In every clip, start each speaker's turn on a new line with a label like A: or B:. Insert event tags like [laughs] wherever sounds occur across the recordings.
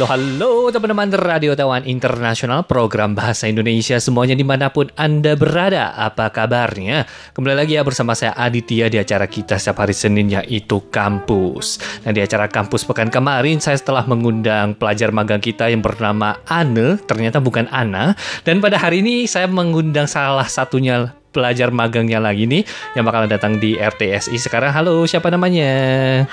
A: Halo, halo teman-teman Radio Taiwan Internasional Program Bahasa Indonesia semuanya di mana pun Anda berada Apa kabarnya? Kembali lagi ya bersama saya Aditya di acara kita setiap hari Senin yaitu Kampus Nah di acara Kampus pekan kemarin saya telah mengundang pelajar magang kita yang bernama Ane Ternyata bukan Ana Dan pada hari ini saya mengundang salah satunya pelajar magangnya lagi nih yang bakalan datang di RTSI sekarang. Halo, siapa namanya?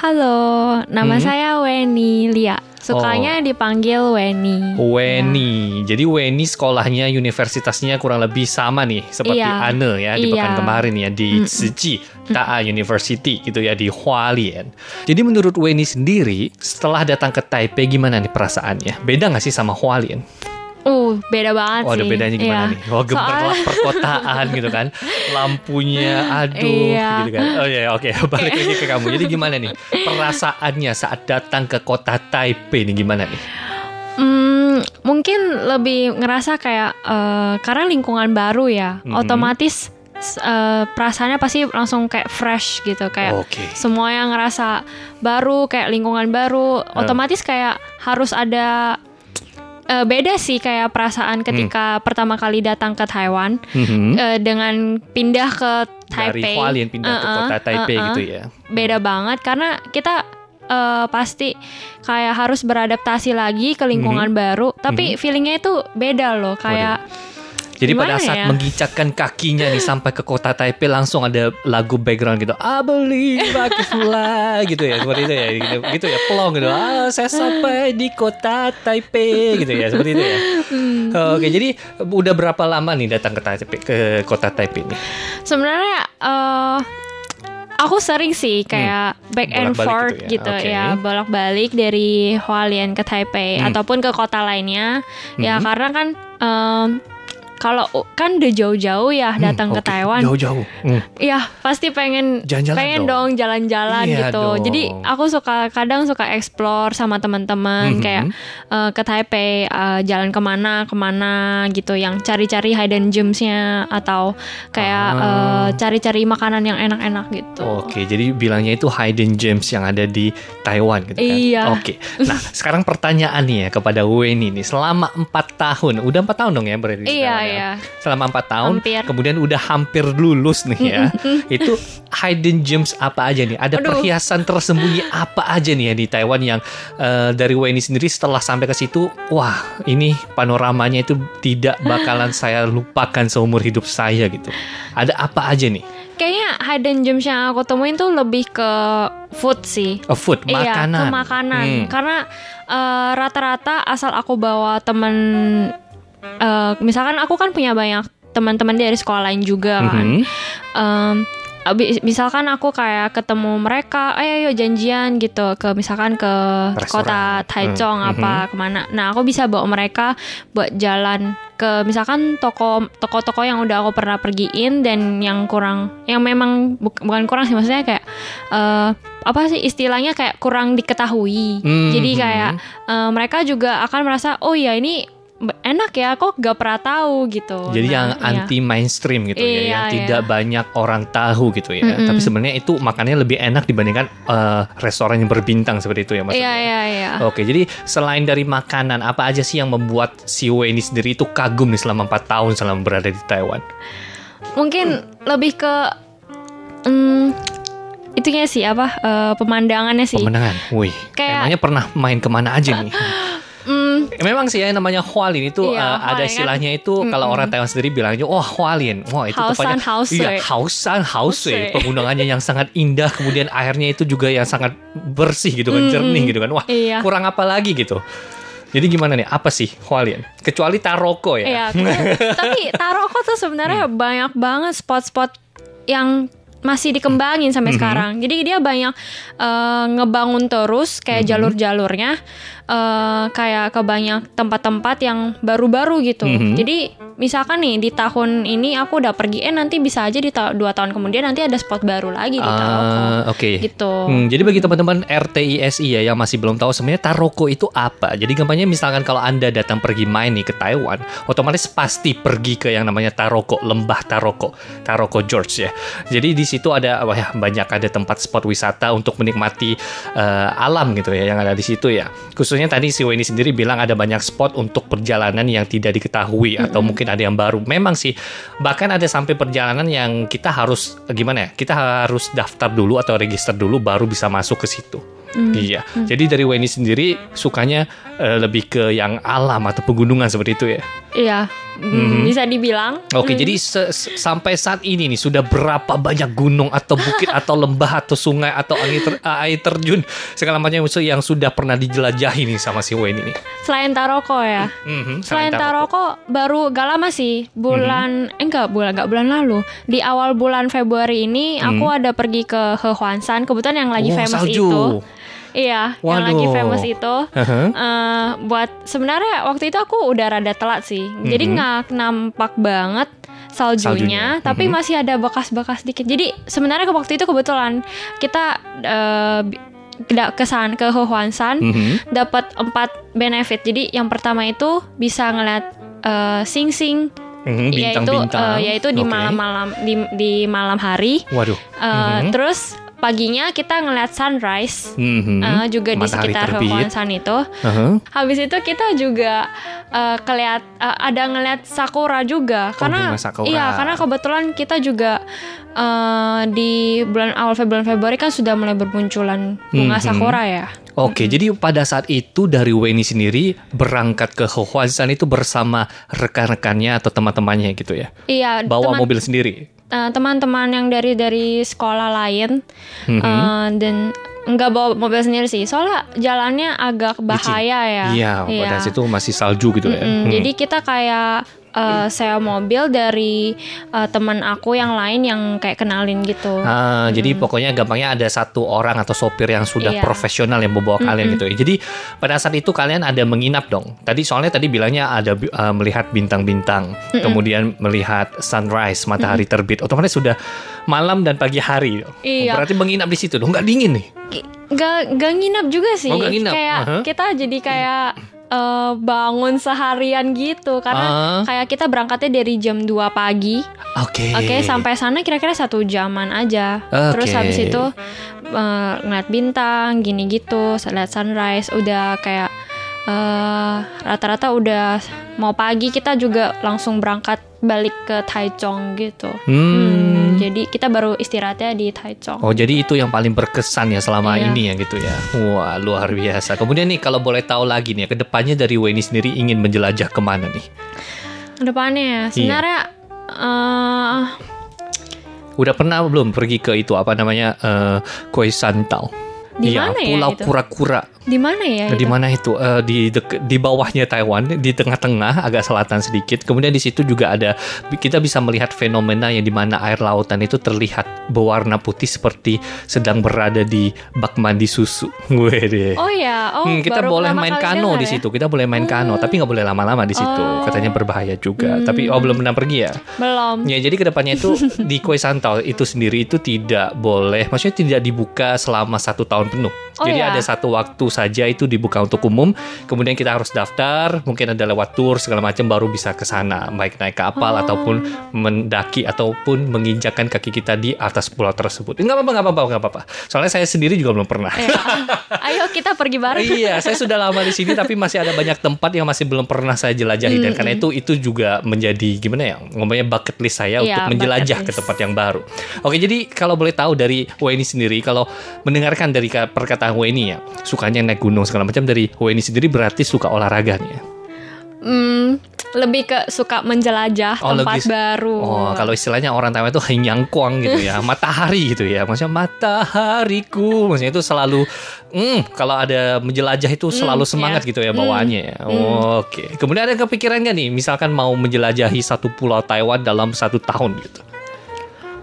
B: Halo, nama
A: Hmm.
B: saya Weni Lia. Sukanya dipanggil Weni.
A: Weni. Jadi Weni sekolahnya universitasnya kurang lebih sama nih seperti
B: Iya.
A: Ane ya di pekan
B: Iya.
A: kemarin ya di Tsuji Taa University gitu ya di Hualien. Jadi menurut Weni sendiri setelah datang ke Taipei gimana nih perasaannya? Beda nggak sih sama Hualien?
B: Uh, beda banget
A: Oh,
B: sih.
A: bedanya gimana
B: Iya.
A: nih? Oh, gemerlap
B: Soalnya-
A: perkotaan gitu kan. [laughs] Lampunya aduh
B: Iya.
A: gitu kan. Oh ya, oke. Balik lagi ke kamu. Jadi gimana nih perasaannya saat datang ke kota Taipei nih gimana nih?
B: Hmm, mungkin lebih ngerasa kayak eh, karena lingkungan baru ya,
A: Mhm.
B: otomatis eh, perasaannya pasti langsung kayak fresh gitu, kayak
A: Oke.
B: semua yang ngerasa baru, kayak lingkungan baru,
A: Ah.
B: otomatis kayak harus ada eh, beda sih kayak perasaan
A: Hmm.
B: ketika pertama kali datang ke Taiwan.
A: Mhm.
B: eh, dengan pindah ke
A: Dari
B: Taipei
A: Hualien pindah ke
B: Uh-uh,
A: kota Taipei
B: uh-uh.
A: gitu ya.
B: beda banget karena kita eh, pasti kayak harus beradaptasi lagi ke lingkungan
A: Mhm.
B: baru tapi feelingnya itu beda loh kayak
A: Jadi pada
B: Gimana
A: saat
B: ya?
A: menggicapkan kakinya nih sampai ke kota Taipei langsung ada lagu background gitu. I believe I can fly gitu ya. Seperti itu ya. Gitu, gitu ya. Pelong gitu. Ah, saya sampai di kota Taipei gitu ya. Seperti itu ya.
B: Hmm.
A: Oke, jadi udah berapa lama nih datang ke Taipei ke kota Taipei nih?
B: sebenarnya eh aku sering sih kayak back and
A: Hmm. Bolak-balik
B: forth
A: gitu
B: gitu
A: ya,
B: ya, bolak-balik dari Hualien ke Taipei
A: Hmm.
B: ataupun ke kota lainnya ya
A: Mhm.
B: karena kan em, kalau kan udah jauh-jauh ya datang
A: Hmm,
B: ke Taiwan
A: Jauh-jauh. Hmm.
B: Iya, pasti pengen
A: Jalan-jalan
B: pengen
A: dong.
B: jalan-jalan
A: Iya
B: gitu.
A: dong.
B: Jadi aku suka kadang suka explore sama teman-teman
A: Mhm.
B: kayak eh, ke Taipei eh, jalan ke mana ke mana gitu, yang cari-cari hidden gems-nya atau kayak
A: Ah.
B: eh, cari-cari makanan yang enak-enak gitu.
A: Oke, jadi bilangnya itu hidden gems yang ada di Taiwan gitu kan?
B: Iya.
A: Oke. Nah, sekarang pertanyaan nih ya kepada Weni nih, selama empat tahun, udah empat tahun dong ya berarti
B: Iya,
A: ya?
B: iya.
A: Selama empat tahun,
B: Hampir.
A: kemudian udah hampir lulus nih ya. [laughs] itu hidden gems apa aja nih? Ada
B: Aduh.
A: perhiasan tersembunyi [laughs] apa aja nih ya di Taiwan yang eh, dari Weni sendiri setelah sampai ke situ, wah ini panoramanya itu tidak [laughs] bakalan saya lupakan seumur hidup saya gitu. Ada apa aja nih?
B: Kayaknya hidden gems yang aku temuin tuh lebih ke food sih.
A: A food, makanan.
B: Iya, ke makanan.
A: Hmm.
B: Karena eh, rata-rata asal aku bawa temen, eh, misalkan aku kan punya banyak teman-teman dari sekolah lain juga kan.
A: Mhm.
B: Em, abi- misalkan aku kayak ketemu mereka, ayo ayo janjian gitu ke misalkan ke
A: Restoran.
B: kota Taichung
A: Hmm,
B: apa ke mana. Nah aku bisa bawa mereka buat jalan ke misalkan toko toko-toko yang udah aku pernah pergiin dan yang kurang, yang memang bu- bukan kurang sih maksudnya kayak eh, apa sih istilahnya kayak kurang diketahui.
A: Hmm,
B: Jadi
A: hmm.
B: kayak eh, mereka juga akan merasa oh ya ini enak ya kok gak pernah tahu gitu.
A: Jadi
B: Nah,
A: yang
B: iya.
A: anti mainstream gitu ya,
B: Iya,
A: yang
B: iya.
A: tidak banyak orang tahu gitu ya.
B: Mm-mm.
A: Tapi sebenarnya itu makannya lebih enak dibandingkan eh, restoran yang berbintang seperti itu ya maksudnya.
B: Iya iya iya.
A: Oke, jadi selain dari makanan, apa aja sih yang membuat si Weni sendiri itu kagum nih selama 4 tahun selama berada di Taiwan?
B: Mungkin lebih ke hmm, itunya sih apa eh, pemandangannya sih.
A: Pemandangan. Wih,
B: Kayak-
A: emangnya pernah main ke mana aja nih? [laughs]
B: Hmm,
A: Memang sih ya namanya Hualien itu
B: Iya,
A: eh, ada
B: kan.
A: istilahnya itu kalau orang Taiwan sendiri bilangnya wah Hualien, wah itu
B: Haosan,
A: tepatnya iya Haosan Haosui,
B: Haosui.
A: pegunungannya yang sangat indah, kemudian airnya itu juga yang sangat bersih gitu kan,
B: Mm-mm.
A: jernih gitu kan, wah
B: Iya.
A: kurang apa lagi gitu. Jadi gimana nih? Apa sih Hualien? Kecuali Taroko ya?
B: Iya. [laughs] Tapi Taroko tuh sebenarnya
A: Hmm.
B: banyak banget spot-spot yang masih dikembangin sampai
A: Mhm.
B: sekarang. Jadi dia banyak eh, ngebangun terus kayak
A: Mhm.
B: jalur-jalurnya eh, kayak ke banyak tempat-tempat yang baru-baru gitu.
A: Mhm.
B: Jadi misalkan nih di tahun ini aku udah pergi, eh nanti bisa aja di ta- dua tahun kemudian nanti ada spot baru lagi di Taroko.
A: Ah, Oke.
B: Gitu.
A: Hmm, jadi bagi teman-teman RTISI ya yang masih belum tahu sebenarnya Taroko itu apa. Jadi gampangnya misalkan kalau Anda datang pergi main nih ke Taiwan, otomatis pasti pergi ke yang namanya Taroko, lembah Taroko, Taroko George ya. Jadi di situ ada wah ya, banyak ada tempat spot wisata untuk menikmati eh, alam gitu ya yang ada di situ ya. Khususnya maksudnya tadi si Weni sendiri bilang ada banyak spot untuk perjalanan yang tidak diketahui atau mungkin ada yang baru. Memang sih, bahkan ada sampai perjalanan yang kita harus gimana ya? Kita harus daftar dulu atau register dulu baru bisa masuk ke situ. Iya. Jadi dari Weni sendiri sukanya eh, lebih ke yang alam atau pegunungan seperti itu ya.
B: Iya, mm, bisa dibilang.
A: Oke, jadi se- sampai saat ini nih sudah berapa banyak gunung atau bukit [laughs] atau lembah atau sungai atau air, ter- air terjun segala macam yang sudah pernah dijelajahi nih sama si Weni nih.
B: Selain Taroko ya.
A: Mhm,
B: Selain
A: Taroko.
B: Taroko baru gak lama sih bulan eh enggak bulan enggak bulan lalu di awal bulan Februari ini aku ada pergi ke Hwasan kebetulan yang lagi
A: Oh,
B: famous
A: salju.
B: itu iya yang lagi
A: Waduh.
B: famous itu
A: Heeh.
B: eh, buat sebenarnya waktu itu aku udah rada telat sih jadi nggak nampak banget saljunya,
A: Saljunya.
B: tapi masih ada bekas-bekas dikit jadi sebenarnya ke waktu itu kebetulan kita eh, bi- da- kesan ke Hwasan
A: Mhm.
B: dapat empat benefit. Jadi yang pertama itu bisa ngeliat eh, sing-sing,
A: Mhm,
B: yaitu
A: bintang-bintang.
B: eh, yaitu di malam-malam di, di malam hari.
A: Waduh.
B: Eh,
A: Mhm.
B: Terus paginya kita ngeliat sunrise.
A: Mhm.
B: eh, juga di
A: Matahari
B: sekitar
A: terbit.
B: Hwasan itu.
A: Heeh.
B: Habis itu kita juga eh, keliat eh, ada ngeliat sakura juga karena
A: bunga sakura.
B: iya karena kebetulan kita juga eh, di bulan awal Februari Februari kan sudah mulai bermunculan bunga
A: Mhm.
B: sakura ya.
A: Oke, jadi pada saat itu dari Weni sendiri berangkat ke Hwasan itu bersama rekan-rekannya atau teman-temannya gitu ya.
B: Iya,
A: Bawa
B: teman-
A: mobil sendiri.
B: Eh, teman-teman yang dari dari sekolah lain
A: Mhm.
B: eh, dan nggak bawa mobil sendiri sih soalnya jalannya agak bahaya ya
A: Iya, pada situ masih salju gitu ya.
B: Mm-mm,
A: Hmm.
B: jadi kita kayak eh, sewa mobil dari eh, teman aku yang lain yang kayak kenalin gitu
A: Ah, Jadi pokoknya gampangnya ada satu orang atau sopir yang sudah
B: Iya.
A: profesional yang membawa kalian gitu ya. Jadi pada saat itu kalian ada menginap dong. Tadi soalnya tadi bilangnya ada uh, melihat bintang-bintang, kemudian melihat sunrise, matahari terbit. Otomatis sudah malam dan pagi hari.
B: Iya.
A: Berarti menginap di situ dong. Nggak dingin nih.
B: Gak, gak nginap juga sih
A: Oh, nggak nginap?
B: kayak
A: Aha.
B: kita jadi kayak eh, bangun seharian gitu karena
A: Ah.
B: kayak kita berangkatnya dari jam 2 pagi
A: Oke.
B: Oke, sampai sana kira-kira satu jaman aja. Terus
A: Oke.
B: habis itu eh, ngeliat bintang, gini gitu, lihat sunrise, udah kayak eh, rata-rata udah mau pagi kita juga langsung berangkat balik ke Taichung gitu.
A: Hmm.
B: Hmm, jadi kita baru istirahatnya di Taichung.
A: Oh jadi itu yang paling berkesan ya selama
B: Iya.
A: ini ya gitu ya. Wah luar biasa. Kemudian nih kalau boleh tahu lagi nih ya, ke depannya dari Weni sendiri ingin menjelajah ke mana nih?
B: Depannya ya, sebenarnya eh,
A: Udah pernah belum pergi ke itu apa namanya eh Koi Santau?
B: Di
A: Iya,
B: mana ya
A: Pulau? Kura-Kura.
B: Di mana ya?
A: Di mana itu? Eh, di dek- di bawahnya Taiwan, di tengah-tengah, agak selatan sedikit. Kemudian di situ juga ada kita bisa melihat fenomena yang di mana air lautan itu terlihat berwarna putih seperti sedang berada di bak mandi susu. [laughs] Gue deh.
B: Oh ya, oh
A: Hmm, kita
B: baru
A: boleh main kano di
B: ya?
A: situ. Kita boleh main kano, tapi nggak boleh lama-lama di situ.
B: Oh.
A: Katanya berbahaya juga. Tapi oh belum pernah pergi ya?
B: Belum.
A: Ya, jadi ke depannya itu di [laughs] Kue Santau itu sendiri itu tidak boleh, maksudnya tidak dibuka selama satu tahun penuh.
B: Oh,
A: jadi
B: ya?
A: ada satu waktu saja itu dibuka untuk umum. Kemudian kita harus daftar, mungkin ada lewat tour segala macam baru bisa ke sana, baik naik kapal
B: Oh.
A: ataupun mendaki ataupun menginjakan kaki kita di atas pulau tersebut. Enggak apa-apa, enggak apa-apa, enggak apa-apa. Soalnya saya sendiri juga belum pernah.
B: Ya. Ayo kita pergi bareng.
A: iya, saya sudah lama di sini tapi masih ada banyak tempat yang masih belum pernah saya jelajahi dan karena itu itu juga menjadi gimana ya ngomongnya bucket list saya
B: Iya,
A: untuk menjelajah ke tempat yang baru. Oke, jadi kalau boleh tahu dari Weni sendiri kalau mendengarkan dari ka- perkataan Weni ya, sukanya naik gunung segala macam dari Weni sendiri berarti suka olahraganya.
B: Hmm, lebih ke suka menjelajah
A: Oh,
B: tempat
A: lebih-
B: baru.
A: Oh, kalau istilahnya orang Taiwan itu hinyangkuang gitu ya, [laughs] matahari gitu ya. Maksudnya matahariku, maksudnya itu selalu, hmm, kalau ada menjelajah itu selalu
B: Hmm,
A: semangat
B: ya.
A: gitu ya bawaannya. ya. Oke. Kemudian ada kepikiran nggak nih, misalkan mau menjelajahi satu pulau Taiwan dalam satu tahun gitu?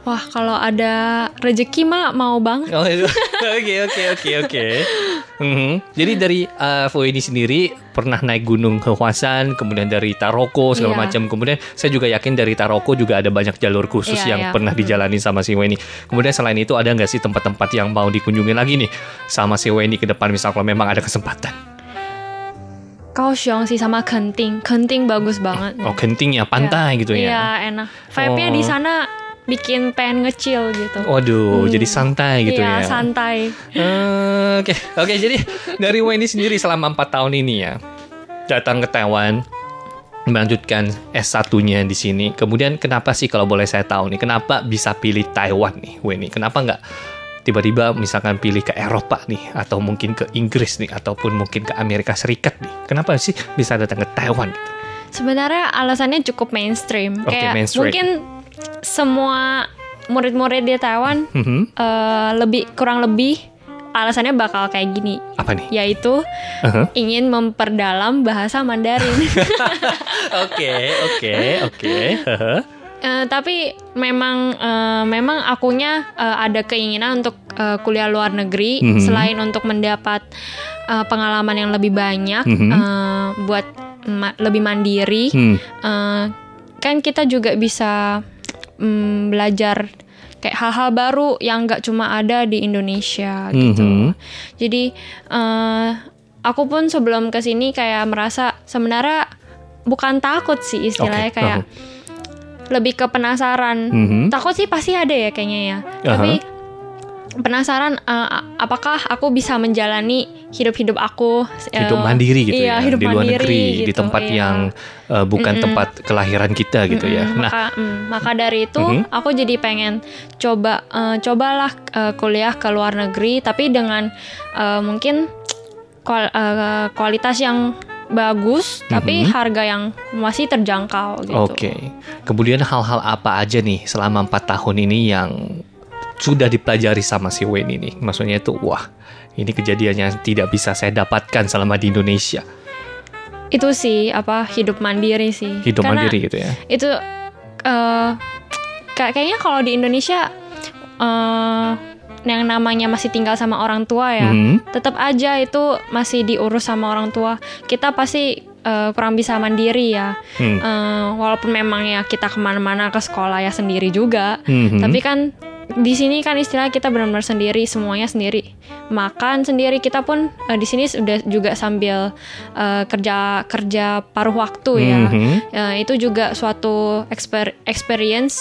B: Wah, kalau ada rezeki mah mau banget.
A: Oh, itu. [laughs] Oke, oke, oke, oke. Mhm. Jadi dari uh, ini sendiri pernah naik gunung Hwasan, kemudian dari Taroko segala
B: Iya.
A: macam. Kemudian saya juga yakin dari Taroko juga ada banyak jalur khusus
B: Iya,
A: yang
B: iya.
A: pernah dijalani sama si Weni. Kemudian selain itu ada nggak sih tempat-tempat yang mau dikunjungi lagi nih sama si Weni ke depan misal kalau memang ada kesempatan?
B: Kaohsiung sih sama Kenting. Kenting bagus banget.
A: Oh, genting ya, pantai gitu ya.
B: Iya, enak. Vibe-nya
A: Oh.
B: di sana bikin pengen ngecil gitu.
A: Waduh,
B: Hmm.
A: jadi santai gitu
B: Iya,
A: ya.
B: santai.
A: Oke, oke. Jadi dari Wendy sendiri selama empat tahun ini ya datang ke Taiwan melanjutkan S1-nya di sini. Kemudian kenapa sih kalau boleh saya tahu nih, kenapa bisa pilih Taiwan nih, Wendy? Kenapa nggak tiba-tiba misalkan pilih ke Eropa nih, atau mungkin ke Inggris nih, ataupun mungkin ke Amerika Serikat nih? Kenapa sih bisa datang ke Taiwan? Gitu?
B: Sebenarnya alasannya cukup mainstream.
A: Oke,
B: Kayak
A: mainstream.
B: mungkin semua murid-murid di Taiwan
A: Mhm.
B: eh, lebih kurang lebih alasannya bakal kayak gini,
A: Apa nih?
B: yaitu
A: Uh-huh.
B: ingin memperdalam bahasa Mandarin. [laughs]
A: Oke, oke, oke. Uh-huh.
B: Eh, tapi memang eh, memang akunya eh, ada keinginan untuk eh, kuliah luar negeri
A: Mhm.
B: selain untuk mendapat eh, pengalaman yang lebih banyak
A: Mhm.
B: eh, buat ma- lebih mandiri.
A: Hmm.
B: Eh, kan kita juga bisa mm, belajar kayak hal-hal baru yang nggak cuma ada di Indonesia gitu.
A: Mhm.
B: Jadi eh, aku pun sebelum ke sini kayak merasa sebenarnya bukan takut sih istilahnya
A: Oke,
B: kayak lebih ke penasaran.
A: Mhm.
B: Takut sih pasti ada ya kayaknya ya. Tapi penasaran eh, apakah aku bisa menjalani hidup-hidup aku eh,
A: hidup mandiri gitu
B: iya,
A: ya
B: hidup
A: di luar
B: mandiri
A: negeri di
B: gitu,
A: tempat
B: iya.
A: yang uh, bukan
B: Mm-mm.
A: tempat kelahiran kita gitu ya.
B: Mm-mm,
A: Nah,
B: maka mm, maka dari itu
A: Mhm.
B: aku jadi pengen coba eh, cobalah eh, kuliah ke luar negeri tapi dengan eh, mungkin kual- eh, kualitas yang bagus tapi
A: Mhm.
B: harga yang masih terjangkau gitu.
A: oke. Kemudian hal-hal apa aja nih selama empat tahun ini yang sudah dipelajari sama si Wayne ini? Maksudnya itu wah ini kejadian yang tidak bisa saya dapatkan selama di Indonesia.
B: Itu sih apa hidup mandiri sih.
A: Hidup
B: Karena
A: mandiri gitu ya.
B: Itu kayak- kayaknya kalau di Indonesia eh yang namanya masih tinggal sama orang tua ya.
A: Mhm.
B: tetap aja itu masih diurus sama orang tua. Kita pasti eh, kurang bisa mandiri ya.
A: Hmm.
B: Eh, walaupun memang ya kita ke mana-mana ke sekolah ya sendiri juga.
A: Mhm.
B: Tapi kan di sini kan istilah kita benar-benar sendiri, semuanya sendiri. Makan sendiri kita pun eh, di sini sudah juga sambil eh, kerja kerja paruh waktu ya.
A: Mhm.
B: Eh, itu juga suatu exper- experience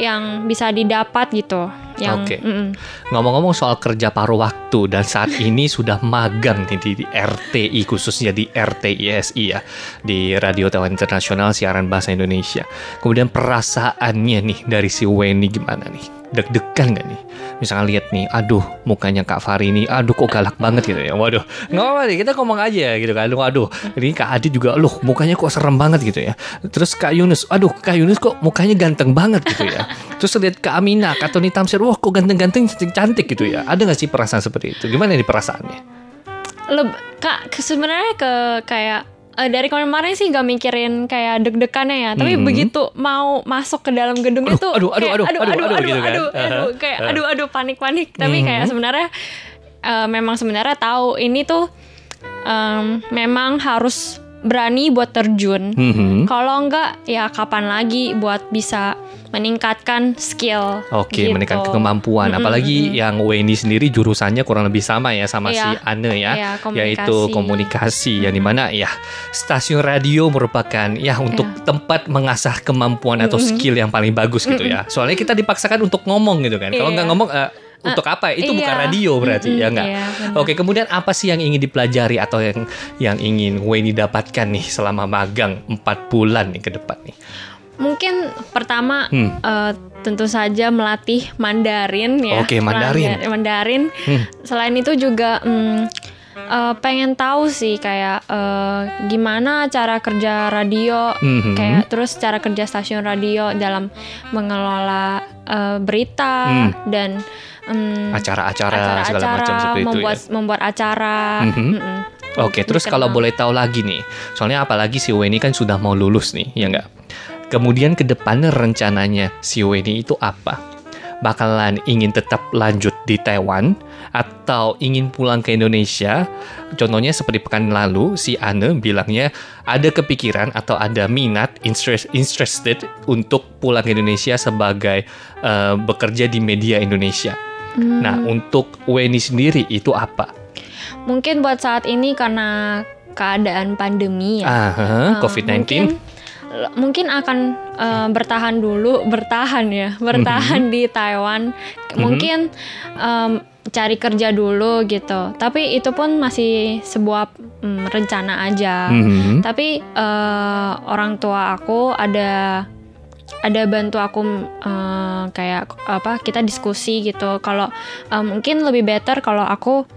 B: yang bisa didapat gitu. Yang
A: Oke.
B: mm-mm.
A: Ngomong-ngomong soal kerja paruh waktu dan saat ini sudah magang nih di, di RTI khususnya di RTISI ya di Radio Taiwan Internasional siaran bahasa Indonesia. Kemudian perasaannya nih dari si Weni gimana nih? Deg-degan gak nih? Misalnya lihat nih, aduh mukanya Kak Fari ini, aduh kok galak banget gitu ya. Waduh, nggak apa nih kita ngomong aja gitu kan. Waduh, ini Kak Adi juga, loh mukanya kok serem banget gitu ya. Terus Kak Yunus, aduh Kak Yunus kok mukanya ganteng banget gitu ya. [laughs] Terus lihat Kak Amina, Kak Tony Tamsir, wah kok ganteng-ganteng cantik gitu ya. Ada nggak sih perasaan seperti itu? Gimana nih perasaannya?
B: Leb- kak ke- sebenarnya ke kayak eh, dari kemarin sih gak mikirin kayak deg-degannya ya tapi
A: Mhm.
B: begitu mau masuk ke dalam gedung
A: Aduh,
B: itu
A: aduh, aduh,
B: kayak
A: aduh, aduh, aduh,
B: aduh
A: gitu kan.
B: aduh, aduh, kayak
A: Uh.
B: aduh aduh panik panik tapi
A: Mhm.
B: kayak sebenarnya eh, memang sebenarnya tahu ini tuh em, memang harus berani buat terjun
A: Mhm.
B: kalau enggak ya kapan lagi buat bisa meningkatkan skill
A: Oke,
B: gitu.
A: meningkatkan kemampuan.
B: Mm-mm,
A: Apalagi
B: mm-mm.
A: yang Weni sendiri jurusannya kurang lebih sama ya sama
B: Iya.
A: si Ane ya,
B: Iya, komunikasi.
A: yaitu komunikasi. Yang di mana ya stasiun radio merupakan ya untuk
B: Iya.
A: tempat mengasah kemampuan atau
B: Mm-mm.
A: skill yang paling bagus gitu ya. Soalnya kita dipaksakan untuk ngomong gitu kan. Kalau
B: Iya.
A: nggak ngomong eh, untuk apa? Itu bukan
B: iya.
A: radio berarti
B: Mm-mm,
A: ya nggak?
B: iya.
A: Oke, kemudian apa sih yang ingin dipelajari atau yang yang ingin Weni dapatkan nih selama magang 4 bulan nih ke depan nih?
B: Mungkin pertama
A: Hmm.
B: eh, tentu saja melatih Mandarin ya.
A: Oke, Mandarin.
B: Mandarin. Mandarin.
A: Hmm.
B: Selain itu juga hmm, eh, pengen tahu sih kayak eh, gimana cara kerja radio,
A: Mhm.
B: kayak terus cara kerja stasiun radio dalam mengelola eh, berita dan hmm,
A: acara-acara segala macam seperti itu
B: membuat
A: ya.
B: membuat acara.
A: Mhm.
B: Mm-mm.
A: Oke, terus
B: Dikenal.
A: kalau boleh tahu lagi nih, soalnya apalagi si Weni kan sudah mau lulus nih, ya nggak? Kemudian ke depannya rencananya si Weni itu apa? Bakalan ingin tetap lanjut di Taiwan atau ingin pulang ke Indonesia? Contohnya seperti pekan lalu si Anne bilangnya ada kepikiran atau ada minat interest, interested untuk pulang ke Indonesia sebagai eh, bekerja di media Indonesia.
B: Hmm.
A: Nah, untuk Weni sendiri itu apa?
B: Mungkin buat saat ini karena keadaan pandemi ya. Eh,
A: COVID-19.
B: mungkin mungkin akan eh, bertahan dulu, bertahan ya, [laughs] bertahan di Taiwan. Mungkin em, cari kerja dulu gitu. Tapi itu pun masih sebuah mm, rencana aja.
A: Mhm.
B: Tapi eh, orang tua aku ada ada bantu aku eh, kayak apa kita diskusi gitu. Kalau eh, mungkin lebih better kalau aku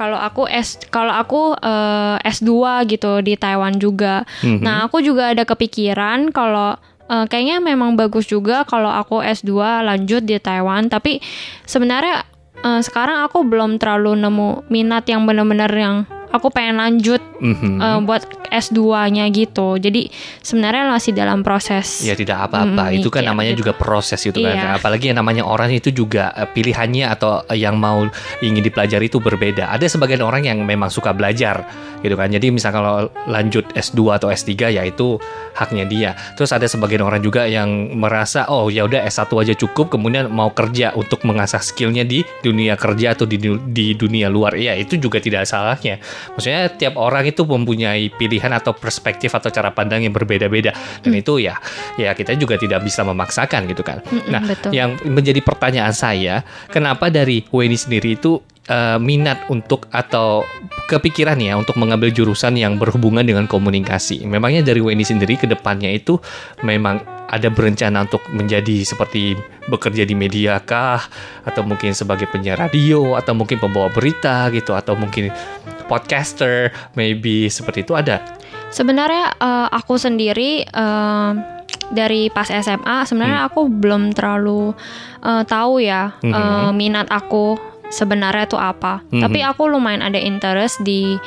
B: kalau aku S kalau aku eh, S2 gitu di Taiwan juga.
A: Mhm.
B: Nah, aku juga ada kepikiran kalau eh, kayaknya memang bagus juga kalau aku S2 lanjut di Taiwan, tapi sebenarnya eh, sekarang aku belum terlalu nemu minat yang benar-benar yang aku pengen lanjut
A: Mhm.
B: eh, buat S2-nya gitu. Jadi sebenarnya masih dalam proses.
A: Ya tidak apa-apa,
B: Hmm,
A: itu kan
B: mikir
A: namanya
B: gitu.
A: juga proses itu kan.
B: Iya.
A: Apalagi yang namanya orang itu juga eh, pilihannya atau yang mau ingin dipelajari itu berbeda. Ada sebagian orang yang memang suka belajar gitu kan. Jadi misal kalau lanjut S2 atau S3 ya itu haknya dia. Terus ada sebagian orang juga yang merasa oh ya udah S1 aja cukup kemudian mau kerja untuk mengasah skillnya di dunia kerja atau di, di dunia luar. Ya itu juga tidak salahnya. Maksudnya tiap orang itu mempunyai pilihan atau perspektif atau cara pandang yang berbeda-beda. Dan itu ya ya kita juga tidak bisa memaksakan gitu kan.
B: Mm-mm,
A: Nah,
B: betul.
A: yang menjadi pertanyaan saya, kenapa dari Weni sendiri itu eh, minat untuk atau kepikiran ya untuk mengambil jurusan yang berhubungan dengan komunikasi. Memangnya dari Weni sendiri ke depannya itu memang ada berencana untuk menjadi seperti bekerja di media kah atau mungkin sebagai penyiar radio atau mungkin pembawa berita gitu atau mungkin podcaster maybe seperti itu ada.
B: Sebenarnya eh, aku sendiri eh, dari pas SMA sebenarnya aku belum terlalu eh, tahu ya
A: Mhm.
B: eh, minat aku sebenarnya itu apa.
A: Mhm.
B: Tapi aku lumayan ada interest di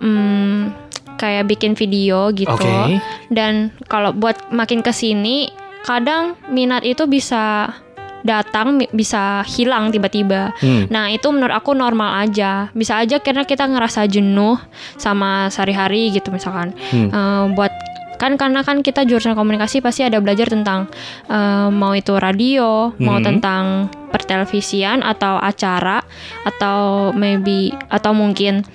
B: hmm, kayak bikin video gitu.
A: Oke.
B: Dan kalau buat makin ke sini kadang minat itu bisa datang bisa hilang tiba-tiba.
A: Hmm.
B: Nah itu menurut aku normal aja. Bisa aja karena kita ngerasa jenuh sama sehari-hari gitu misalkan.
A: Hmm.
B: Eh, buat kan karena kan kita jurusan komunikasi pasti ada belajar tentang eh, mau itu radio, mau
A: Mhm.
B: tentang pertelevisian atau acara atau maybe atau mungkin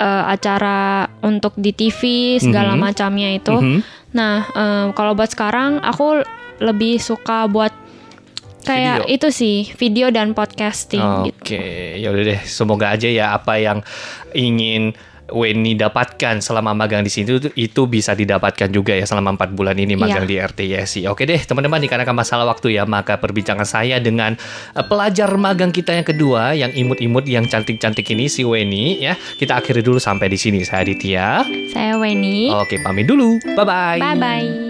B: eh, acara untuk di TV segala
A: Mhm.
B: macamnya itu.
A: Mhm.
B: Nah, eh, kalau buat sekarang aku lebih suka buat kayak
A: Video.
B: itu sih video dan podcasting gitu.
A: Oke, ya udah deh. Semoga aja ya apa yang ingin Weni dapatkan selama magang di sini itu, itu bisa didapatkan juga ya selama empat bulan ini magang
B: Iya.
A: di RTISI. Oke deh, teman-teman, dikarenakan masalah waktu ya, maka perbincangan saya dengan eh, pelajar magang kita yang kedua, yang imut-imut, yang cantik-cantik ini si Weni ya. Kita akhiri dulu sampai di sini. Saya Aditya.
B: Saya Weni.
A: Oke, pamit dulu. Bye bye.
B: Bye bye.